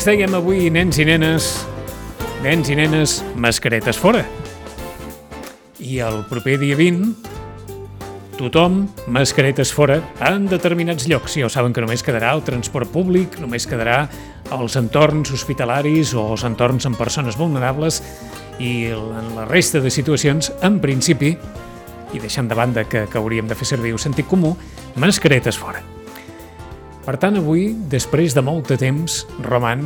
els dèiem avui, nens i nenes, nens i nenes, mascaretes fora. I el proper dia 20, tothom, mascaretes fora, en determinats llocs. Ja ho saben que només quedarà el transport públic, només quedarà als entorns hospitalaris o als entorns amb persones vulnerables i en la resta de situacions, en principi, i deixant de banda que, que hauríem de fer servir el sentit comú, mascaretes fora. Per tant, avui, després de molt de temps, Roman,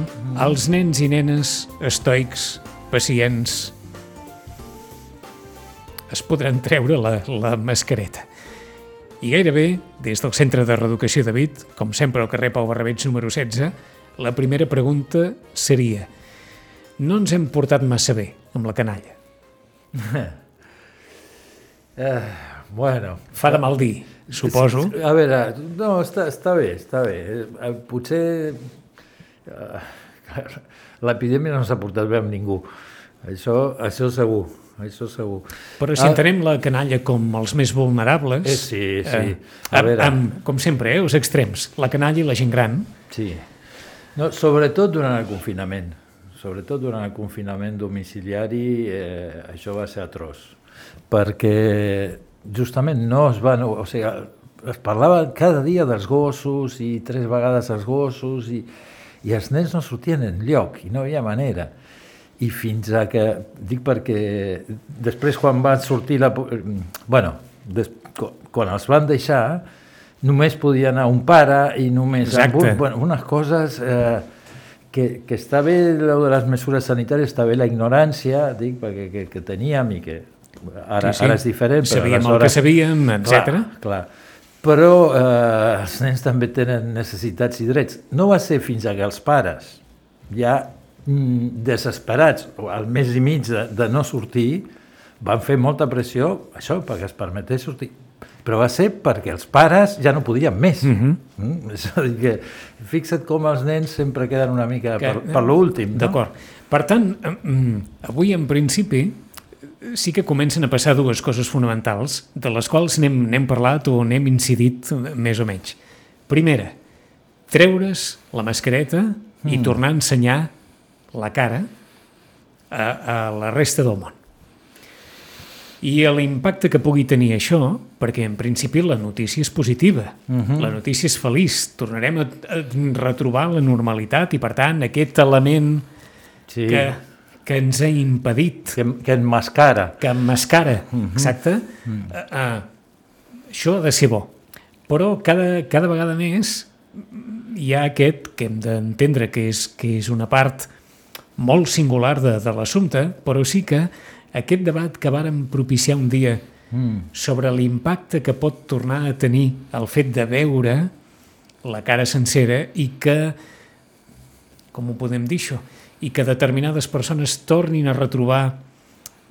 els nens i nenes estoics, pacients, es podran treure la, la mascareta. I gairebé, des del Centre de Reeducació de Vit, com sempre al carrer Pau Barrabets número 16, la primera pregunta seria no ens hem portat massa bé amb la canalla. Eh, bueno, Fa de mal dir, suposo. A veure, no, està, està bé, està bé. Eh, Potser eh, l'epidèmia no s'ha portat bé amb ningú. Això, això segur, això segur. Però si entenem la canalla com els més vulnerables... Eh, sí, sí. A A veure. amb, com sempre, eh, els extrems. La canalla i la gent gran. Sí. No, sobretot durant el confinament. Sobretot durant el confinament domiciliari eh, això va ser atroç. Perquè justament no es van... O sigui, es parlava cada dia dels gossos i tres vegades els gossos i, i els nens no sortien en lloc i no hi havia manera. I fins a que, dic perquè després quan van sortir la... Bueno, des, quan els van deixar, només podia anar un pare i només... amb Exacte. Un, bueno, unes coses... Eh, que, que està bé de les mesures sanitàries, està bé la ignorància, dic, perquè que, que teníem i que ara, Sí, sí. ara és diferent. però Sabíem el que aleshores- sabíem, etc. Clar, clar. Però eh, els nens també tenen necessitats i drets. No va ser fins a que els pares, ja mm, desesperats, o al mes i mig de, de no sortir, van fer molta pressió, això, perquè es permetés sortir. Però va ser perquè els pares ja no podien més. Mm. -hmm. És a dir, que fixa't com els nens sempre queden una mica Que- per, per l'últim. No? D'acord. Per tant, mm, avui en principi sí que comencen a passar dues coses fonamentals, de les quals n'hem n'hem parlat o n'hem incidit més o menys. Primera, treure's la mascareta i tornar a ensenyar la cara a, a la resta del món. I l'impacte que pugui tenir això, perquè en principi la notícia és positiva, uh -huh. la notícia és feliç, tornarem a, a retrobar la normalitat i per tant aquest element Sí, que, que ens ha impedit, que, que enmascara. que emmascara, uh -huh. exacte, uh, uh, això ha de ser bo. Però cada, cada vegada més hi ha aquest que hem d'entendre que és, que és una part molt singular de, de l'assumpte, però sí que aquest debat que vàrem propiciar un dia Mm. sobre l'impacte que pot tornar a tenir el fet de veure la cara sencera i que, com ho podem dir això, i que determinades persones tornin a retrobar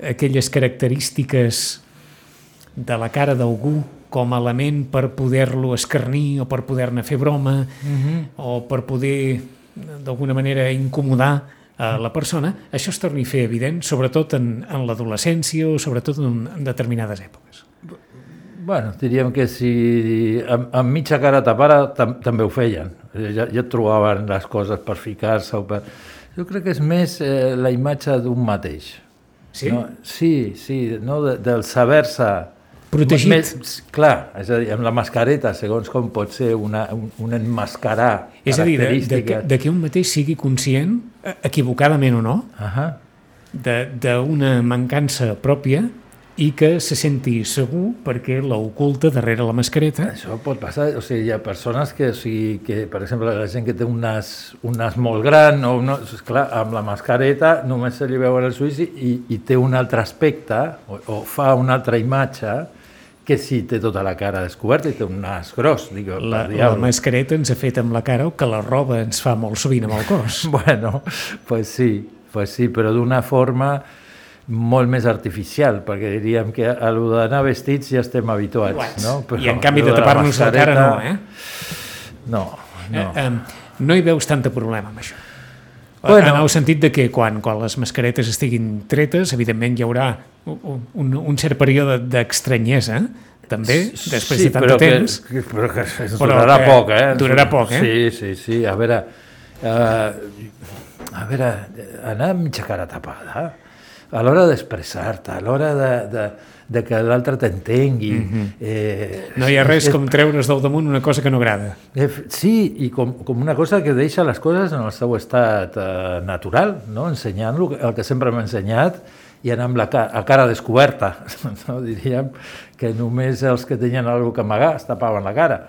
aquelles característiques de la cara d'algú com a element per poder-lo escarnir o per poder-ne fer broma Mhm. o per poder d'alguna manera incomodar a la persona, això es torni a fer evident, sobretot en, en l'adolescència o sobretot en, en determinades èpoques. Bueno, diríem que si amb, amb mitja cara tapada tam, també ho feien. Ja, ja trobaven les coses per ficar-se o per... Jo crec que és més eh, la imatge d'un mateix. Sí? No? Sí, sí, no? de, del saber-se... Protegit. Més, clar, és a dir, amb la mascareta, segons com pot ser una, un, un enmascarar És a dir, de, de, que, de que un mateix sigui conscient, eh, equivocadament o no, Ahà. de- d'una mancança pròpia i que se senti segur perquè l'oculta darrere la mascareta. Això pot passar, o sigui, hi ha persones que, o sigui, que per exemple, la gent que té un nas, un nas molt gran, o no, clar, amb la mascareta només se li veuen els ulls i, i té un altre aspecte, o, o fa una altra imatge, que si té tota la cara descoberta i té un nas gros, digue, La, la mascareta ens ha fet amb la cara el que la roba ens fa molt sovint amb el cos. Bueno, pues sí, pues sí, però d'una forma molt més artificial, perquè diríem que a lo d'anar vestits ja estem habituats, Iguals. no? I en canvi de la tapar-nos la cara no, eh? No, no. Eh, eh, no hi veus tanta problema amb això. Bueno. En el sentit de que quan, quan les mascaretes estiguin tretes, evidentment hi haurà un, un, cert període d'estranyesa, també, després sí, de tant però de temps. Que, però que ens Però durarà que poc, eh? durarà poc, eh? Sí, sí, sí. A veure, uh, a veure, anar amb mitja cara tapada, a l'hora d'expressar-te, a l'hora de, de, de que l'altre t'entengui... Mm -hmm. eh, No hi ha res és- com treure's del damunt una cosa que no agrada. Eh, Sí, i com, com una cosa que deixa les coses en el seu estat eh, natural, no? ensenyant el, el que sempre hem ensenyat i anar amb la cara, a cara descoberta. No? Diríem que només els que tenien alguna cosa que amagar es tapaven la cara.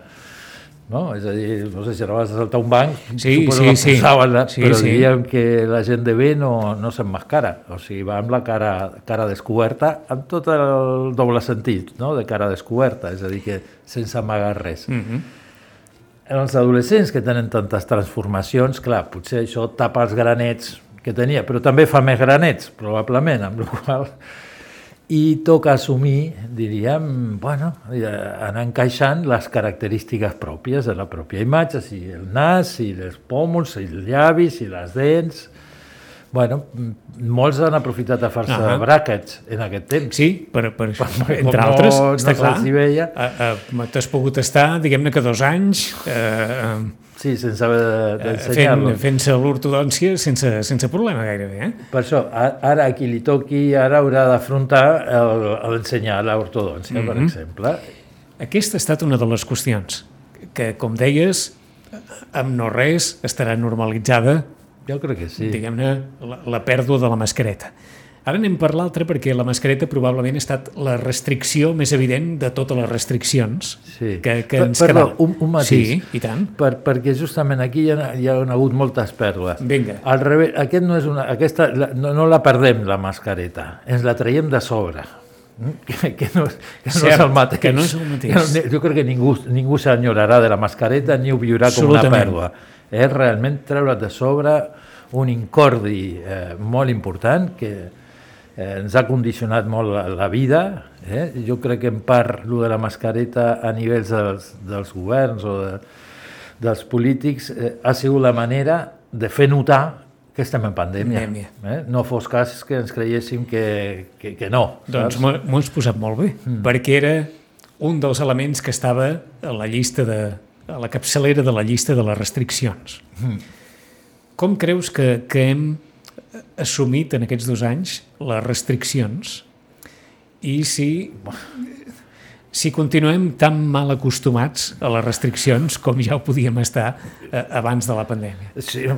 No? És a dir, no sé si anaves a saltar un banc, Sí, suposo sí, que sí. posaven la, Sí, però sí. diríem que la gent de bé no, no s'emmascara, o sigui, va amb la cara, cara descoberta, amb tot el doble sentit, no? de cara descoberta, és a dir, que sense amagar res. Mm -hmm. Els adolescents que tenen tantes transformacions, clar, potser això tapa els granets que tenia, però també fa més granets, probablement, amb la qual cosa... I toca assumir, diríem, bueno, eh, anar encaixant les característiques pròpies de la pròpia imatge, si el nas, si els pòmuls, si els llavis, si les dents... Bueno, molts han aprofitat a fer-se Ahà. bràquets en aquest temps. Sí, per, per, Com entre no- altres, no està clar. se'ls hi veia. Uh, uh, T'has pogut estar, diguem-ne que dos anys, uh, Sí, sense haver de- fent, d'ensenyar-lo. fent-se l'ortodòncia sense, sense problema gairebé. Eh? Per això, ara a qui li toqui, ara haurà d'afrontar l'ensenyar l'ortodòncia, mm -hmm. per exemple. Aquesta ha estat una de les qüestions que, com deies, amb no res estarà normalitzada, Jo crec que sí. diguem-ne, la, la pèrdua de la mascareta. Ara anem per l'altra perquè la mascareta probablement ha estat la restricció més evident de totes les restriccions Sí. que, que Per- ens perdó, quedaven. un- un matís. Sí, i tant. Per, perquè justament aquí hi ha, hi ha hagut moltes pèrdues. Vinga. Al revés, aquest no és una, aquesta, no, no la perdem, la mascareta, ens la traiem de sobre. Mm? Que, que, no, que no és Cert, el mateix. que no és el mateix. Que no- jo crec que ningú, ningú s'enyorarà de la mascareta ni ho viurà com una pèrdua. És realment treure de sobre un incordi eh, molt important que eh, ens ha condicionat molt la, la vida. Eh? Jo crec que en part lo de la mascareta a nivells dels, dels governs o de, dels polítics eh, ha sigut la manera de fer notar que estem en pandèmia. Pandèmia. Eh? No fos cas que ens creiéssim que, que, que no. Doncs saps? m'ho m'ho has posat molt bé, mm. perquè era un dels elements que estava a la llista de, a la capçalera de la llista de les restriccions. Mm. Com creus que, que hem assumit en aquests dos anys les restriccions i si, si continuem tan mal acostumats a les restriccions com ja ho podíem estar eh, abans de la pandèmia? Sí, jo,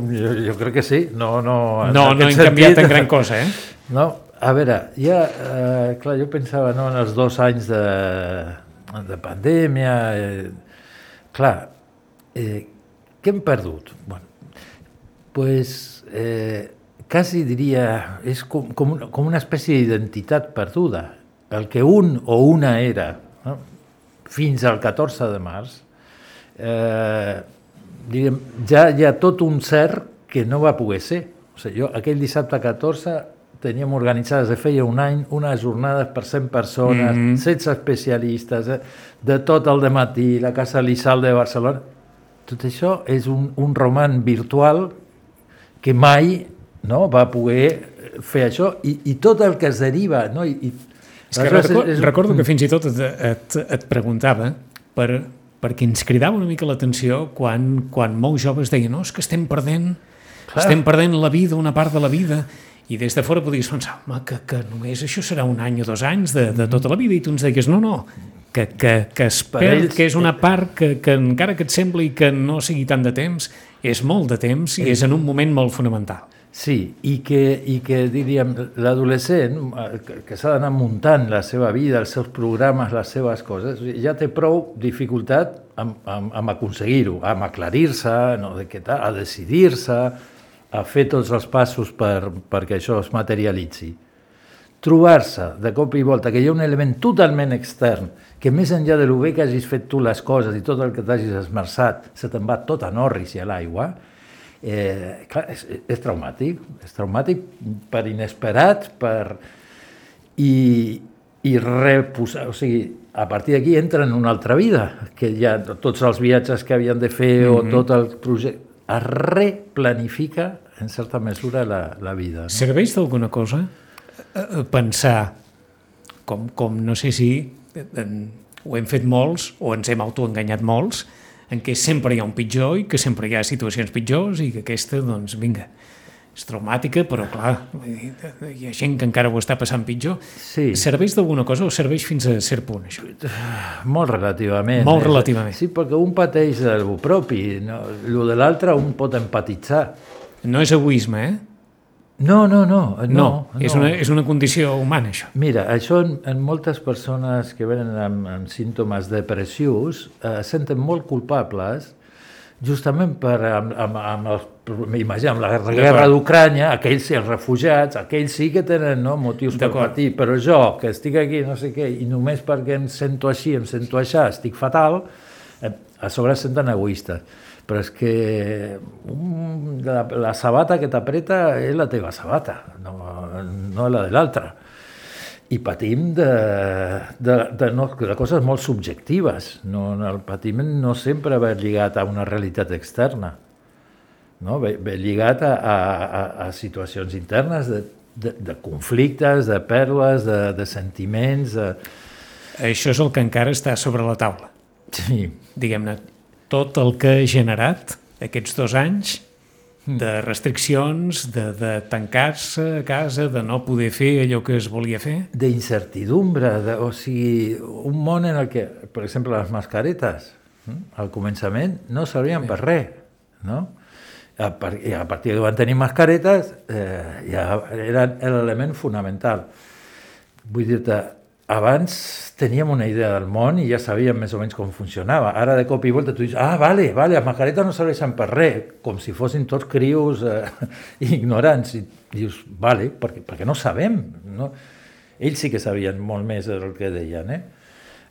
jo crec que sí. No, no, No, no hem canviat sentit- en gran cosa, eh? No, a veure, ja, eh, clar, jo pensava no, en els dos anys de, de pandèmia, eh, clar, eh, què hem perdut? Bueno, pues, eh, quasi diria, és com, com, una, com una espècie d'identitat perduda. El que un o una era no? fins al 14 de març, eh, diríem, ja hi ha tot un cert que no va poder ser. O sigui, jo aquell dissabte 14 teníem organitzades de feia un any unes jornades per 100 persones, mm -hmm. 16 especialistes, eh, de tot el matí, la Casa Lissal de Barcelona. Tot això és un, un roman virtual que mai no, va poder fer això i, i tot el que es deriva. No? I, i, És que recordo, és- recordo que fins i tot et, et, et preguntava per, perquè ens cridava una mica l'atenció quan, quan molts joves deien no, és que estem perdent, Clar. estem perdent la vida, una part de la vida, i des de fora podies pensar home, que, que només això serà un any o dos anys de, de tota la vida, i tu ens deies no, no, que, que, que es Per perd, ells- que és una part que, que encara que et sembli que no sigui tant de temps, és molt de temps i és en un moment molt fonamental. Sí, i que, i que diríem, l'adolescent eh, que, s'ha d'anar muntant la seva vida, els seus programes, les seves coses, ja té prou dificultat amb, amb, amb aconseguir-ho, amb aclarir-se, no, de què tal, a decidir-se, a fer tots els passos per, perquè això es materialitzi. Trobar-se de cop i volta que hi ha un element totalment extern, que més enllà de lo bé que hagis fet tu les coses i tot el que t'hagis esmerçat, se te'n va tot a norris i a l'aigua, clar, és, és traumàtic, és traumàtic per inesperat, per... I, i reposar, o sigui, a partir d'aquí entra en una altra vida, que ja tots els viatges que havien de fer mm -hmm. o Mhm. tot el projecte, es replanifica en certa mesura la, la vida. No? Serveix d'alguna cosa eh, eh, pensar, com, com no sé si eh, ho hem fet molts o ens hem autoenganyat molts, en què sempre hi ha un pitjor i que sempre hi ha situacions pitjors i que aquesta, doncs, vinga, és traumàtica, però clar, hi ha gent que encara ho està passant pitjor. Sí. Serveix d'alguna cosa o serveix fins a cert punt, això? Molt relativament. Molt eh? relativament. Sí, perquè un pateix del propi, no? el de l'altre un pot empatitzar. No és egoisme, eh? No, no, no. No, no, és, una, és una condició humana, això. Mira, això en, en moltes persones que venen amb, amb símptomes depressius eh, senten molt culpables justament per, amb, amb, amb, els, imagina, amb la guerra d'Ucrània, aquells els refugiats, aquells sí que tenen no, motius per patir, però jo, que estic aquí, no sé què, i només perquè em sento així, em sento això, estic fatal, eh, a sobre senten egoistes. Però és que um, la, la sabata que t'apreta és la teva sabata, no, no la de l'altra i patim de, de, de, no, de coses molt subjectives. No, el patiment no sempre va lligat a una realitat externa, no? ve, ve lligat a, a, a, a situacions internes de, de, de conflictes, de pèrdues, de, de sentiments... De... Això és el que encara està sobre la taula. Sí, Diguem-ne, tot el que ha generat aquests dos anys de restriccions, de, de tancar-se a casa, de no poder fer allò que es volia fer. d'incertidumbre, de, o sigui, un món en el que, per exemple, les mascaretes, hm, al començament no servien per res, no? A, I a partir que van tenir mascaretes eh, ja eren l'element fonamental. Vull dir-te, abans teníem una idea del món i ja sabíem més o menys com funcionava. Ara de cop i volta tu dius, ah, vale, vale, les mascaretes no serveixen per res, com si fossin tots crios eh, ignorants. I dius, vale, perquè, perquè no sabem. No? Ells sí que sabien molt més del que deien. Eh?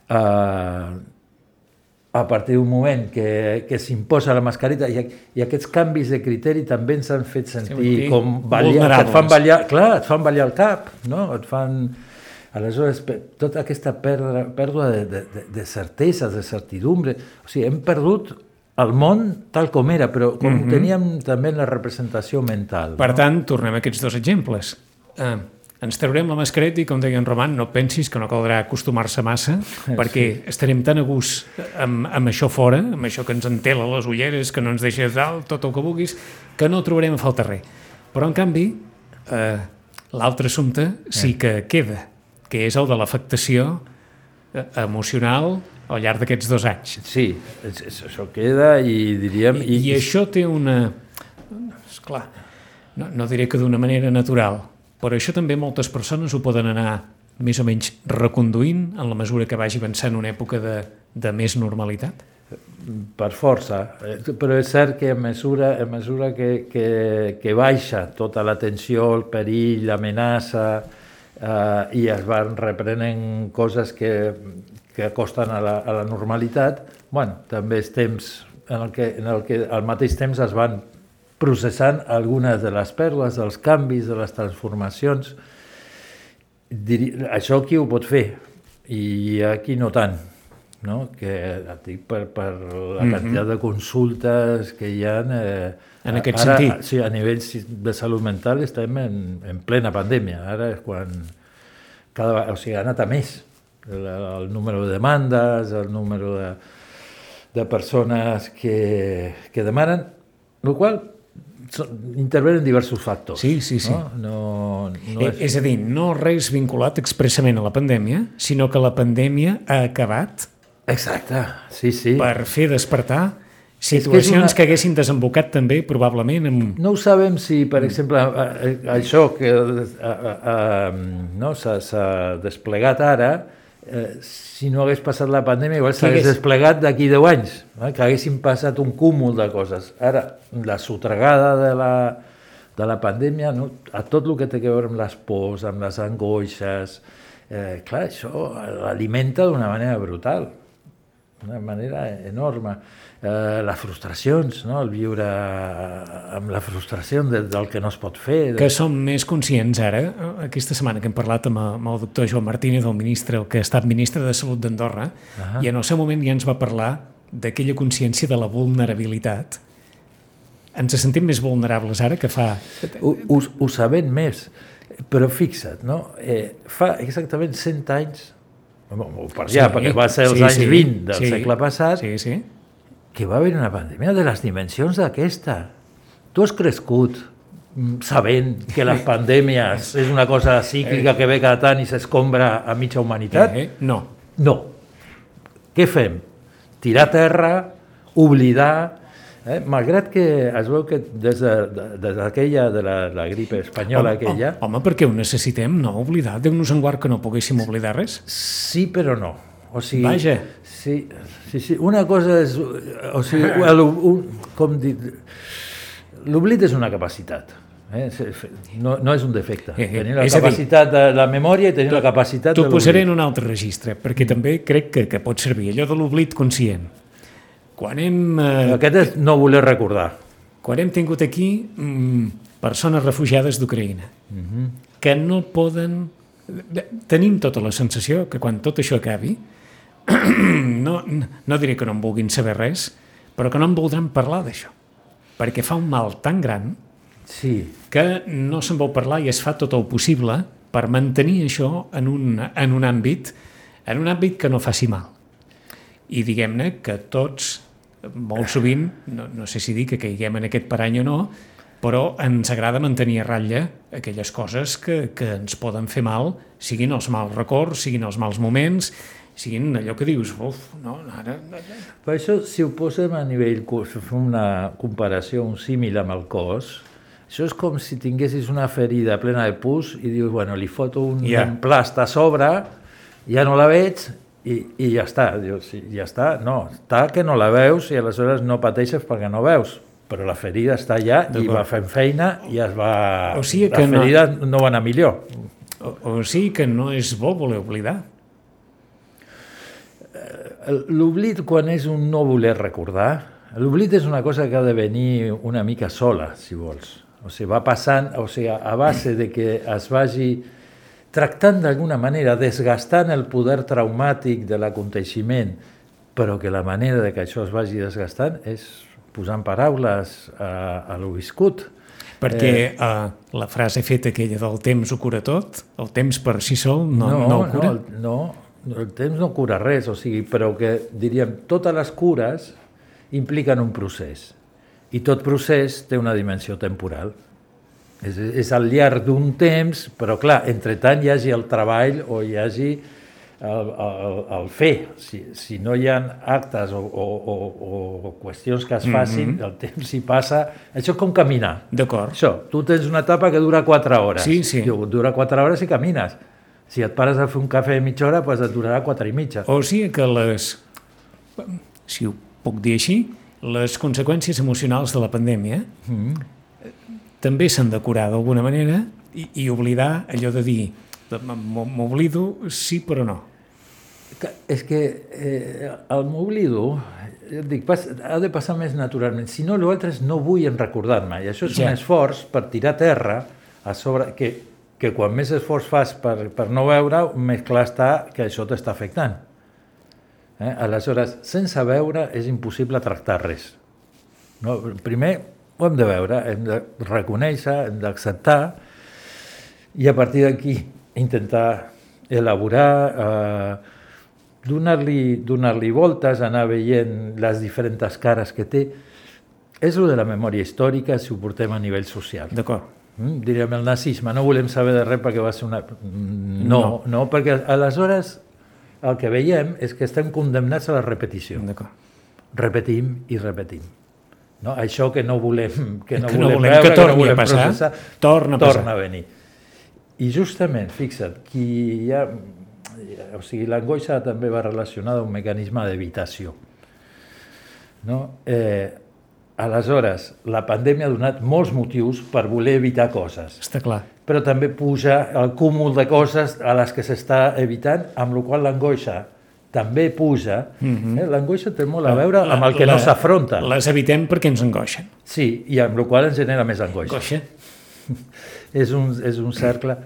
Uh, a partir d'un moment que, que s'imposa la mascareta i, i aquests canvis de criteri també ens han fet sentir Sí, com ballar, et fan ballar, clar, et fan ballar el cap, no? Et fan... Aleshores, tota aquesta pèrdua, pèrdua de, de, de, certeses, de certidumbre, o sigui, hem perdut el món tal com era, però com mm -hmm. teníem també la representació mental. Per no? tant, tornem a aquests dos exemples. Eh, ens traurem la mascareta i, com deia en Roman, no pensis que no caldrà acostumar-se massa, perquè estarem tan a gust amb, amb això fora, amb això que ens entela les ulleres, que no ens deixa dalt, tot el que vulguis, que no trobarem a falta res. Però, en canvi, eh, l'altre assumpte sí que queda, que és el de l'afectació eh, emocional al llarg d'aquests dos anys. Sí, això queda i diríem... I, I això té una... Esclar, no, no diré que d'una manera natural, però això també moltes persones ho poden anar més o menys reconduint en la mesura que vagi avançant una època de, de més normalitat? per força, eh, però és cert que a mesura, a mesura que, que, que baixa tota la tensió, el perill, l'amenaça, eh, i es van reprenent coses que, que acosten a la, a la normalitat, bueno, també és temps en el, que, en el que al mateix temps es van processant algunes de les pèrdues, dels canvis, de les transformacions. Diri, això qui ho pot fer? I aquí no tant no? que et dic per, per la quantitat de consultes que hi ha eh, En aquest ara, sentit. Sí, a nivell de salut mental estem en, en plena pandèmia, ara és quan cada, o sigui, ha anat a més el, el número de demandes, el número de, de persones que, que demanen, el qual intervenen diversos factors. Sí, sí, sí. No, no, no Eh, és a dir, no res vinculat expressament a la pandèmia, sinó que la pandèmia ha acabat Exacte, sí, sí. per fer despertar situacions que, una... que haguessin desembocat també probablement amb... No ho sabem si, per exemple, això que no, s'ha desplegat ara, eh, si no hagués passat la pandèmia, igual s'hagués hagués... desplegat d'aquí 10 anys, eh, que haguessin passat un cúmul de coses. Ara, la sotregada de la, de la pandèmia, no, a tot el que té a veure amb les pors, amb les angoixes, eh, clar, això l'alimenta d'una manera brutal, d'una manera enorme eh, les frustracions, no? el viure eh, amb la frustració de, del que no es pot fer. De... Que som més conscients ara, eh, aquesta setmana que hem parlat amb, amb el doctor Joan Martínez, el ministre, el que ha estat ministre de Salut d'Andorra, uh -huh. i en el seu moment ja ens va parlar d'aquella consciència de la vulnerabilitat. Ens sentim més vulnerables ara que fa... Ho, ho, ho sabem més, però fixa't, no? eh, fa exactament 100 anys, per ja, sí, perquè va ser els sí, anys sí, 20 del sí, segle passat, sí, sí que va haver una pandèmia de les dimensions d'aquesta. Tu has crescut sabent que les pandèmies és una cosa cíclica que ve cada tant i s'escombra a mitja humanitat? Eh, no. No. Què fem? Tirar terra, oblidar, Eh? Malgrat que es veu que des d'aquella, de, de, de la, la gripe espanyola home, aquella... Home, perquè ho necessitem, no oblidar. Déu-nos en guard que no poguéssim oblidar res. Sí, però no. O sigui, Vaja. Sí, sí, sí. Una cosa és... O sigui, el, un, com dir... L'oblit és una capacitat. Eh? No, no és un defecte. Eh, eh, tenir la capacitat dir, de la memòria i tenir la capacitat de l'oblit. T'ho posaré en un altre registre, perquè també crec que, que pot servir allò de l'oblit conscient. Quan hem... Eh, Aquest és no voler recordar. Quan hem tingut aquí mm, persones refugiades d'Ucraïna, uh. -huh. que no poden... Tenim tota la sensació que quan tot això acabi, no, no diré que no en vulguin saber res, però que no en voldran parlar d'això, perquè fa un mal tan gran sí. que no se'n vol parlar i es fa tot el possible per mantenir això en un, en un àmbit en un àmbit que no faci mal. I diguem-ne que tots, molt sovint, no, no sé si dir que caiguem en aquest parany o no, però ens agrada mantenir a ratlla aquelles coses que, que ens poden fer mal, siguin els mals records, siguin els mals moments, siguin allò que dius, uf, no, ara... Per això, si ho posem a nivell, si fem una comparació, un símil amb el cos, això és com si tinguessis una ferida plena de pus i dius, bueno, li foto un yeah. emplast a sobre, ja no la veig i, i ja està. Dius, ja està. No, està que no la veus i aleshores no pateixes perquè no veus però la ferida està allà i va fent feina i es va... O sigui que la ferida no, no va anar millor. O, o sigui que no és bo voler oblidar. L'oblit, quan és un no voler recordar, l'oblit és una cosa que ha de venir una mica sola, si vols. O sigui, va passant, o sigui, a base de que es vagi tractant d'alguna manera, desgastant el poder traumàtic de l'aconteixement, però que la manera de que això es vagi desgastant és posant paraules a, a lo viscut. Perquè eh, uh, la frase feta aquella del temps ho cura tot, el temps per si sol no, no, no ho cura? No, no, el temps no cura res, o sigui, però que diríem, totes les cures impliquen un procés i tot procés té una dimensió temporal. És, és al llarg d'un temps, però clar, entre tant hi hagi el treball o hi hagi el, el, el fer. Si, si no hi ha actes o, o, o, o qüestions que es facin, mm -hmm. el temps s'hi passa... Això és com caminar. D'acord. Això, tu tens una etapa que dura 4 hores. Sí, sí. Diu, dura 4 hores i camines si et pares a fer un cafè de mitja hora, doncs et durarà quatre i mitja. O sigui que les, si ho puc dir així, les conseqüències emocionals de la pandèmia mm -hmm. També s'han de curar d'alguna manera i, i oblidar allò de dir m'oblido sí però no. Que, és que eh, el m'oblido dic, pas, ha de passar més naturalment. Si no, l'altre és no vull en recordar-me. I això és ja. un esforç per tirar terra a sobre, que que quan més esforç fas per, per no veure, més clar està que això t'està afectant. Eh? Aleshores, sense veure és impossible tractar res. No? Primer ho hem de veure, hem de reconèixer, hem d'acceptar i a partir d'aquí intentar elaborar, eh, donar-li donar, -li, voltes, anar veient les diferents cares que té. És el de la memòria històrica si ho portem a nivell social. D'acord. Mm, diríem el nazisme, no volem saber de res perquè va ser una... Mm, no, no, no perquè aleshores el que veiem és que estem condemnats a la repetició. repetim i repetim. No? Això que no volem, que no Que no volem, volem veure, que torni no volem a passar, processar, torna a passar. torna a venir. I justament, fixa't, qui ja, o sigui, l'angoixa també va relacionada a un mecanisme d'evitació. No? Eh, aleshores, la pandèmia ha donat molts motius per voler evitar coses, Està clar. però també puja el cúmul de coses a les que s'està evitant, amb la qual l'angoixa també puja. eh? L'angoixa té molt a veure amb el que no s'afronta. Les evitem perquè ens angoixen. Sí, i amb la qual ens genera més angoixa. Angoixa. És un, és un cercle...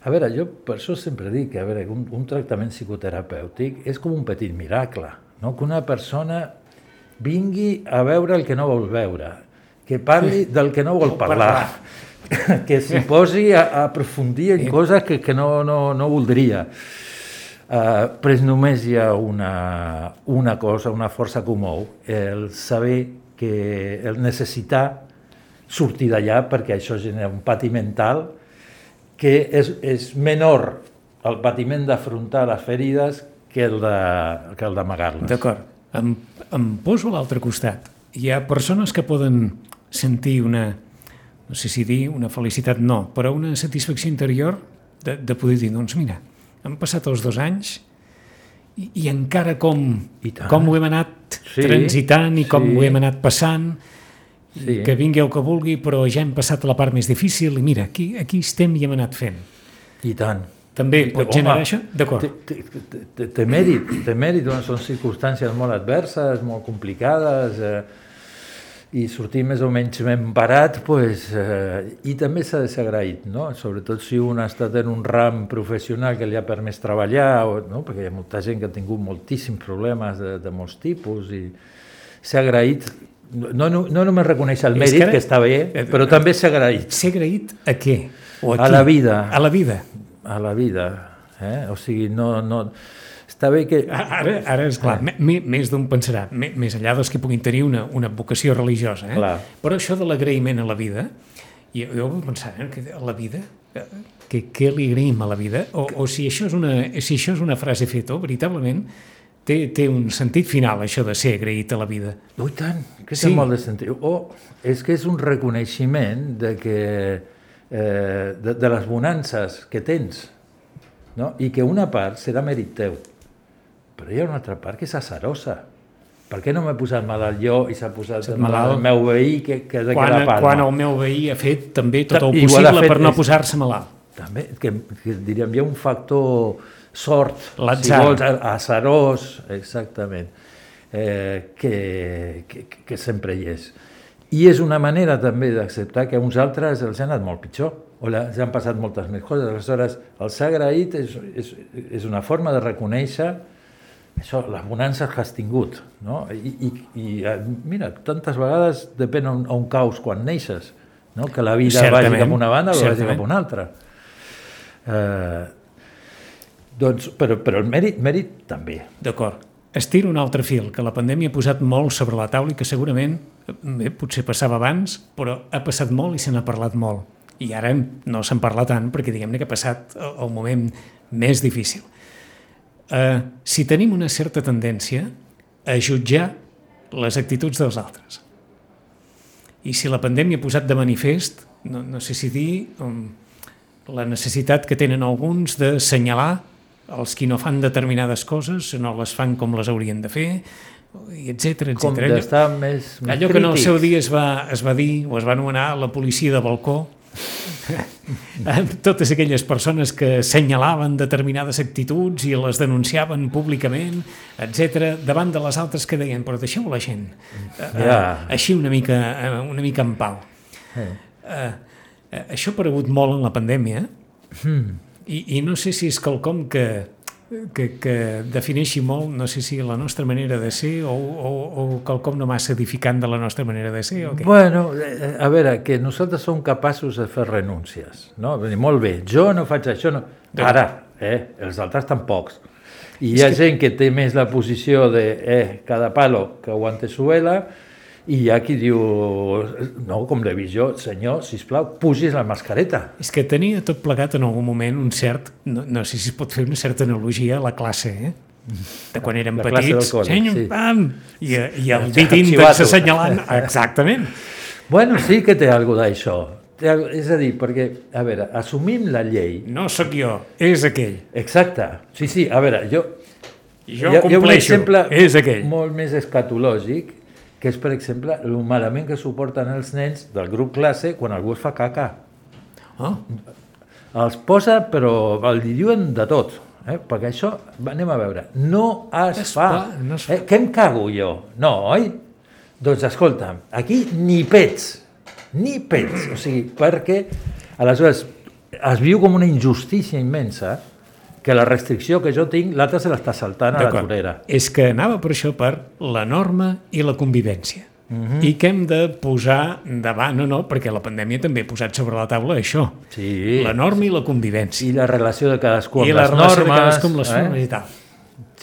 A veure, jo per això sempre dic que a veure, un, un tractament psicoterapèutic és com un petit miracle, no? que una persona vingui a veure el que no vol veure, que parli del que no vol parlar, que s'hi posi a, a aprofundir en coses que, que no, no, no voldria. Uh, però només hi ha una, una cosa, una força que ho mou, el saber que el necessitar sortir d'allà perquè això genera un pati mental que és, és menor el patiment d'afrontar les ferides que el d'amagar-les. D'acord. Em, em poso a l'altre costat. Hi ha persones que poden sentir una, no sé si dir una felicitat, no, però una satisfacció interior de, de poder dir, doncs mira, han passat els dos anys i, i encara com, I tant. com ho hem anat Sí, transitant i com sí. ho hem anat passant, Sí. que vingui el que vulgui, però ja hem passat la part més difícil i mira, aquí, aquí estem i hem anat fent. I tant. També pot home, generar això? D'acord. Té mèrit, té mèrit, doncs són circumstàncies molt adverses, molt complicades, eh, i sortir més o menys ben parat, pues, eh, i també s'ha de ser agraït, no? sobretot si un ha estat en un ram professional que li ha permès treballar, o, no? perquè hi ha molta gent que ha tingut moltíssims problemes de, de molts tipus, i ser agraït, no, no, no només reconèixer el mèrit, que que, està bé, però també ser agraït Ser agraït a què? O A qui? la vida. A la vida. a la vida. Eh? O sigui, no, no... Està bé que... Ara, ara és clar, me- més d'un pensarà, més enllà dels que puguin tenir una, una vocació religiosa, eh? Clar. però això de l'agraïment a la vida, jo, jo vaig pensar, eh, que a la vida, que, què li agraïm a la vida? O, o si, això és una, si això és una frase feta, veritablement, té, té un sentit final, això de ser agraït a la vida. Ui, tant, que Sí. té molt de sentit. O és que és un reconeixement de que eh, de, de les bonances que tens, no? i que una part serà mèrit teu, però hi ha una altra part que és azarosa. Per què no m'he posat malalt jo i s'ha posat Estat malalt el malalt. meu veí que, que de Quan, quedar palma? quan el meu veí ha fet també tot el possible fet per no posar-se malalt. També, que, que diríem, hi ha un factor sort, si vols, azarós, exactament, eh, que, que, que sempre hi és. I és una manera també d'acceptar que a uns altres els ha anat molt pitjor, o els han passat moltes més coses. Aleshores, el ser agraït és, és, és una forma de reconèixer això, les bonances que has tingut. No? I, i, i eh, mira, tantes vegades depèn on, on caus quan neixes, no? que la vida Certament, vagi cap una banda o vagi cap una altra. Eh, doncs, però, però el mèrit, mèrit també. D'acord. Estiro un altre fil, que la pandèmia ha posat molt sobre la taula i que segurament, bé, potser passava abans, però ha passat molt i se n'ha parlat molt. I ara no se'n parla tant perquè diguem-ne que ha passat el moment més difícil. Uh, si tenim una certa tendència a jutjar les actituds dels altres. I si la pandèmia ha posat de manifest, no, no sé si dir, um, la necessitat que tenen alguns de senyalar els qui no fan determinades coses, no les fan com les haurien de fer, i etc Com etc. d'estar més, més Allò que en el seu dia es va, es va dir o es va anomenar la policia de balcó, totes aquelles persones que senyalaven determinades actituds i les denunciaven públicament, etc davant de les altres que deien, però deixeu la gent eh, Ja. eh, així una mica, eh, una mica en pau. Eh. Eh, eh, això ha aparegut molt en la pandèmia i, i no sé si és quelcom que, que, que defineixi molt, no sé si la nostra manera de ser o, o, o quelcom no massa edificant de la nostra manera de ser o què? Bueno, eh, a veure, que nosaltres som capaços de fer renúncies, no? Dir, molt bé, jo no faig això, no. Ara, eh, els altres tampoc. I hi ha gent que té més la posició de, eh, cada palo que aguante su vela, i hi ha qui diu, no, com vist jo, senyor, sisplau, pugis la mascareta. És que tenia tot plegat en algun moment un cert, no, no sé si es pot fer una certa analogia a la classe, eh? de quan érem La petits, col·le, senyor, sí. pam, i, i el dit índex assenyalant, exactament. Bueno, sí que té alguna d'això. És a dir, perquè, a veure, assumim la llei. No sóc jo, és aquell. Exacte. Sí, sí, a veure, jo... Jo hi ha un compleixo, exemple és aquell. molt més escatològic, que és, per exemple, el malament que suporten els nens del grup classe quan algú es fa caca. Oh, Els posa, però el diuen de tot. Eh? Perquè això, anem a veure, no es, Es fa. fa, no es fa. Eh? Què em cago jo? No, oi? Doncs escolta'm, aquí ni pets, ni pets. O sigui, perquè aleshores es viu com una injustícia immensa que la restricció que jo tinc, l'altre se l'està saltant a la torera. És que anava per això per la norma i la convivència. Mhm. I que hem de posar davant, no, no, perquè la pandèmia també ha posat sobre la taula això. Sí. La norma i la convivència. I la relació de cadascú amb I la les relació normes. de cadascú amb les eh? normes i tal. I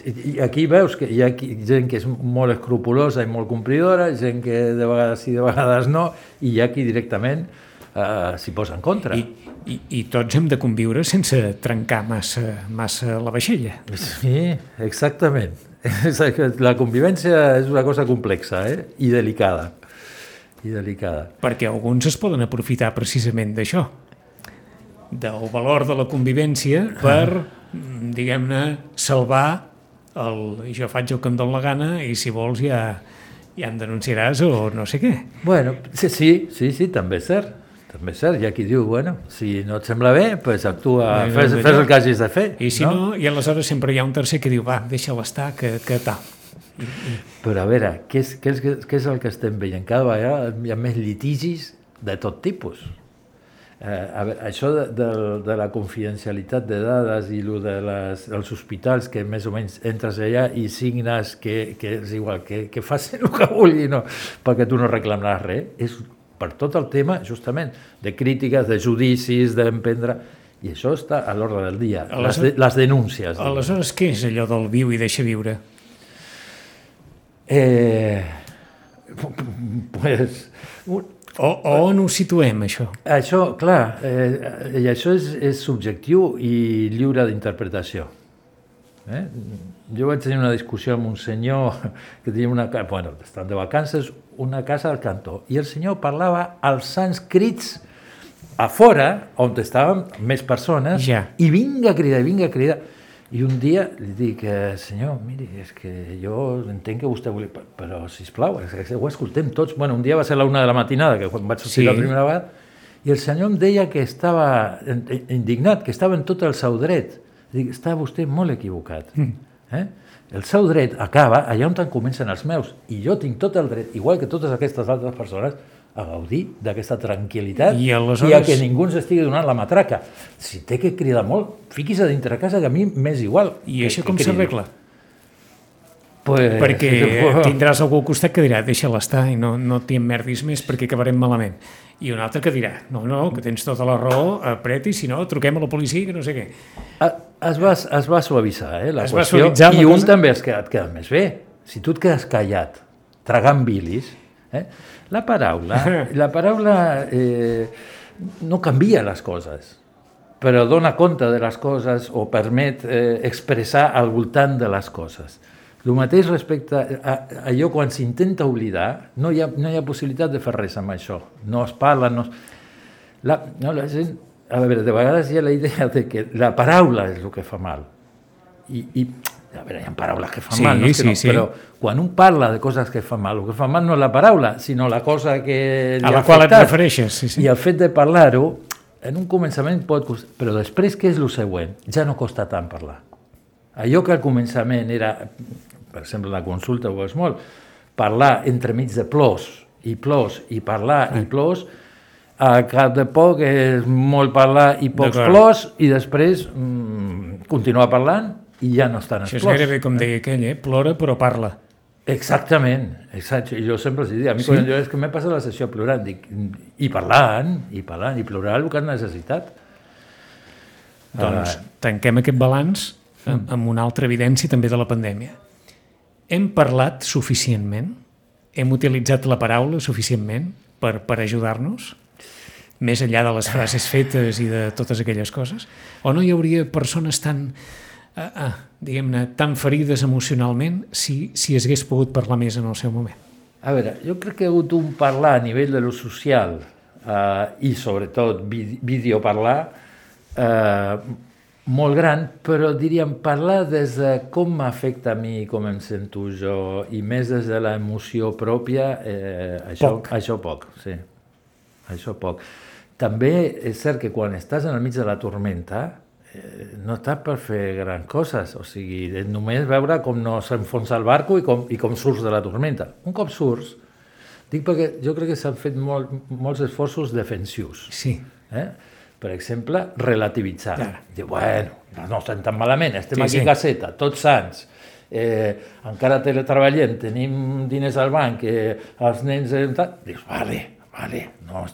i aquí veus que hi ha gent que és molt escrupulosa i molt complidora, gent que de vegades sí, de vegades no, i hi ha qui directament eh, s'hi posa en contra. I, i, I tots hem de conviure sense trencar massa, massa la vaixella. Sí, exactament. La convivència és una cosa complexa eh? i delicada. I delicada. Perquè alguns es poden aprofitar precisament d'això, del valor de la convivència per, mm, diguem-ne, salvar el jo faig el que em dóna la gana i si vols ja, ja em denunciaràs o no sé què. Bueno, sí, sí, sí, sí també és cert. També és cert. Hi ha qui diu, bueno, si no et sembla bé, pues actua, fes, doncs fes allò. el que hagis de fer. I si no, no i aleshores sempre hi ha un tercer que diu, va, deixa-la estar, que, que tal. Però a veure, què és, què, és, què és el que estem veient? Cada vegada hi ha més litigis de tot tipus. Eh, a veure, això de, de, de la confidencialitat de dades i lo de les, dels hospitals que més o menys entres allà i signes que, que és igual, que, que facin el que vulguin no, perquè tu no reclamaràs res, és per tot el tema justament de crítiques, de judicis, d'emprendre... I això està a l'ordre del dia, les, de, les denúncies. diguem. Aleshores, què és allò del viu i deixa viure? Eh, pues, un- O, o on ho situem, això? Això, clar, eh, i això és, és subjectiu i lliure d'interpretació. Eh? Jo vaig tenir una discussió amb un senyor que tenia una bueno, estan de vacances, una casa al cantó, i el senyor parlava als sànscrits a fora, on estaven més persones, Ja. i vinga a cridar, vinga a cridar. I un dia li dic, eh, senyor, miri, és que jo entenc que vostè volia... Però, sisplau, és que ho escoltem tots. Bueno, un dia va ser la una de la matinada, que quan vaig sortir Sí. la primera vegada, i el senyor em deia que estava indignat, que estava en tot el seu dret. Dic, està vostè molt equivocat. Mm. Eh? El seu dret acaba allà on te'n comencen els meus, i jo tinc tot el dret, igual que totes aquestes altres persones, a gaudir d'aquesta tranquil·litat I i a aleshores- que ningú ens estigui donant la matraca. Si té que cridar molt, fiquis a dintre casa, que a mi m'és igual. I que- això com s'arregla? Pues, Perquè tindràs algú al costat que dirà deixa-la estar i no, no t'hi emmerdis més perquè acabarem malament. I un altre que dirà no, no, que tens tota la raó, apreti, si no, truquem a la policia, que no sé què. Ah, Es va, es va suavitzar, eh, la Es va qüestió, la i un cosa? també es queda, et queda més bé. Si tu et quedes callat, tragant bilis, eh, la paraula, la paraula eh, no canvia les coses, però dona compte de les coses o permet eh, expressar al voltant de les coses. El mateix respecte a, allò quan s'intenta oblidar, no hi, ha, no hi ha possibilitat de fer res amb això. No es parla, no es... La, no, la gent, a veure, de vegades hi ha la idea de que la paraula és el que fa mal. I, i a veure, hi ha paraules que fan Sí, mal, no és que sí, no, sí. però quan un parla de coses que fan mal, el que fa mal no és la paraula, sinó la cosa que li A la qual et afectat. refereixes, sí, sí. I el fet de parlar-ho, en un començament pot costar, però després què és el següent? Ja no costa tant parlar. Allò que al començament era, per exemple, la consulta ho és molt, parlar entremig de plors i plors i parlar i plors, a cap de poc és molt parlar i pocs plors i després mm, continuar parlant i ja no estan els Això és plors. gairebé com deia aquell, eh? plora però parla. Exactament, exacte. Jo sempre els dic, a mi sí? quan jo és que m'he passat la sessió plorant, dic, i parlant, i parlant, i plorar el que has necessitat. Doncs Ah. tanquem aquest balanç amb, amb una altra evidència també de la pandèmia. Hem parlat suficientment? Hem utilitzat la paraula suficientment per, per ajudar-nos? Més enllà de les frases fetes i de totes aquelles coses? O no hi hauria persones tan... Ah, ah, diguem-ne, tan ferides emocionalment si, si hagués pogut parlar més en el seu moment? A veure, jo crec que hi ha hagut un parlar a nivell de lo social eh, i sobretot videoparlar eh, molt gran, però diríem parlar des de com m'afecta a mi, com em sento jo, i més des de l'emoció pròpia, eh, això, Poc. això poc, sí. Això poc. També és cert que quan estàs en el mig de la tormenta, eh, no estàs per fer grans coses, o sigui, és només veure com no s'enfonsa el barco i com, i com surts de la tormenta. Un cop surts, dic perquè jo crec que s'han fet molt, molts esforços defensius. Sí. Eh? Per exemple, relativitzar. Clar. Diu, bueno, no estem tan malament, estem Sí, aquí sí. caseta, tots sants, eh, encara teletreballem, tenim diners al banc, eh, els nens... Eh. Dius, vale, vale, no,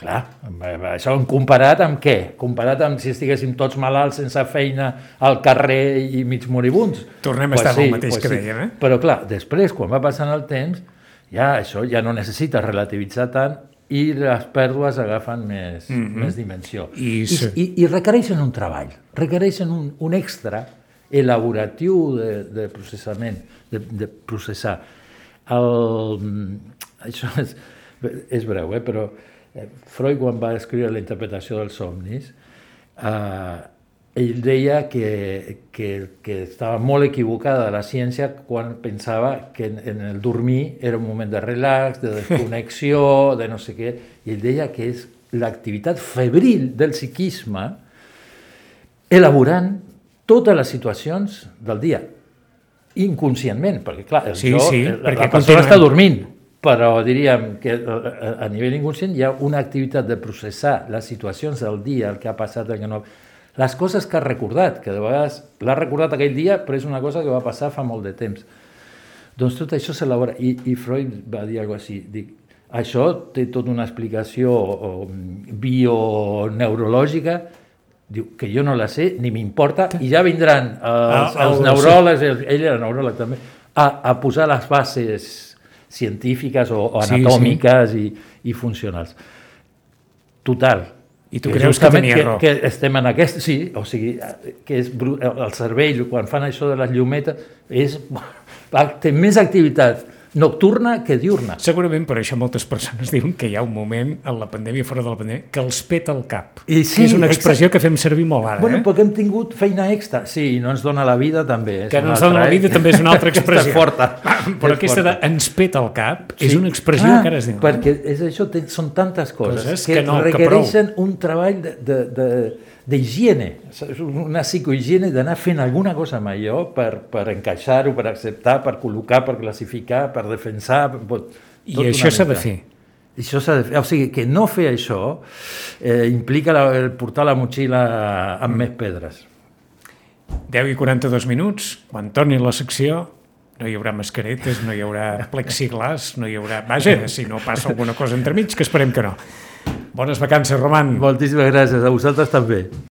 clar, eh, això hem comparat amb què? Comparat amb si estiguéssim tots malalts sense feina al carrer i mig moribunds. Tornem a estar amb el mateix que dèiem, eh? Però clar, després, quan va passant el temps, ja això ja no necessita relativitzar tant i les pèrdues agafen més, mm -hmm. més dimensió. I I, se- i, I requereixen un treball, requereixen un, un extra elaboratiu de, de processament, de, de processar. El, això és, és breu, eh? però eh, Freud, quan va escriure la interpretació dels somnis, eh, ell deia que, que, que estava molt equivocada la ciència quan pensava que en, en el dormir era un moment de relax, de desconnexió, de no sé què, i ell deia que és l'activitat febril del psiquisme elaborant totes les situacions del dia, inconscientment, perquè clar, el Sí, jo, sí, la, perquè la persona continuem. està dormint, però diríem que a, a- a nivell inconscient hi ha una activitat de processar les situacions del dia, el que ha passat, el que no... Les coses que ha recordat, que de vegades l'ha recordat aquell dia, però és una cosa que va passar fa molt de temps. Doncs tot això s'elabora. I, I Freud va dir alguna cosa així, dic, això té tota una explicació bioneurològica, diu que jo no la sé, ni m'importa, i ja vindran els, Ah, els el- neuròlegs, el, ell era neuròleg també, a, a posar les bases científiques o, o Sí, sí. anatòmiques i, i funcionals. Total. I tu creus que tenia que, raó? que estem en aquest... Sí, o sigui, que és bru- el cervell, quan fan això de les llumetes, és, té més activitat nocturna que diurna. Segurament per això moltes persones diuen que hi ha un moment en la pandèmia, fora de la pandèmia, que els peta el cap. I sí, que és una expressió exacte. que fem servir molt ara. Bueno, eh? perquè hem tingut feina extra. Sí, i no ens dona la vida també. és Que no ens dona la altra, eh? vida també és una altra expressió. és forta. Però És aquesta de forta. ens peta el cap és Sí. una expressió Clar, que ara es diu. Perquè és això, són tantes coses, Coses que, que no, que requereixen un treball de- de- de- d'higiene, una psicohigiene d'anar fent alguna cosa amb allò per, per encaixar-ho, per acceptar, per col·locar, per classificar, per defensar... I tot una això s'ha de fer. I Això s'ha de fer. O sigui, que no fer això eh, implica la, el portar la motxilla amb més pedres. 10 i 42 minuts, quan torni la secció, no hi haurà mascaretes, no hi haurà plexiglàs, no hi haurà... Vaja, si no passa alguna cosa entremig, que esperem que no. Bones vacances, Roman. Moltíssimes gràcies, a vosaltres també.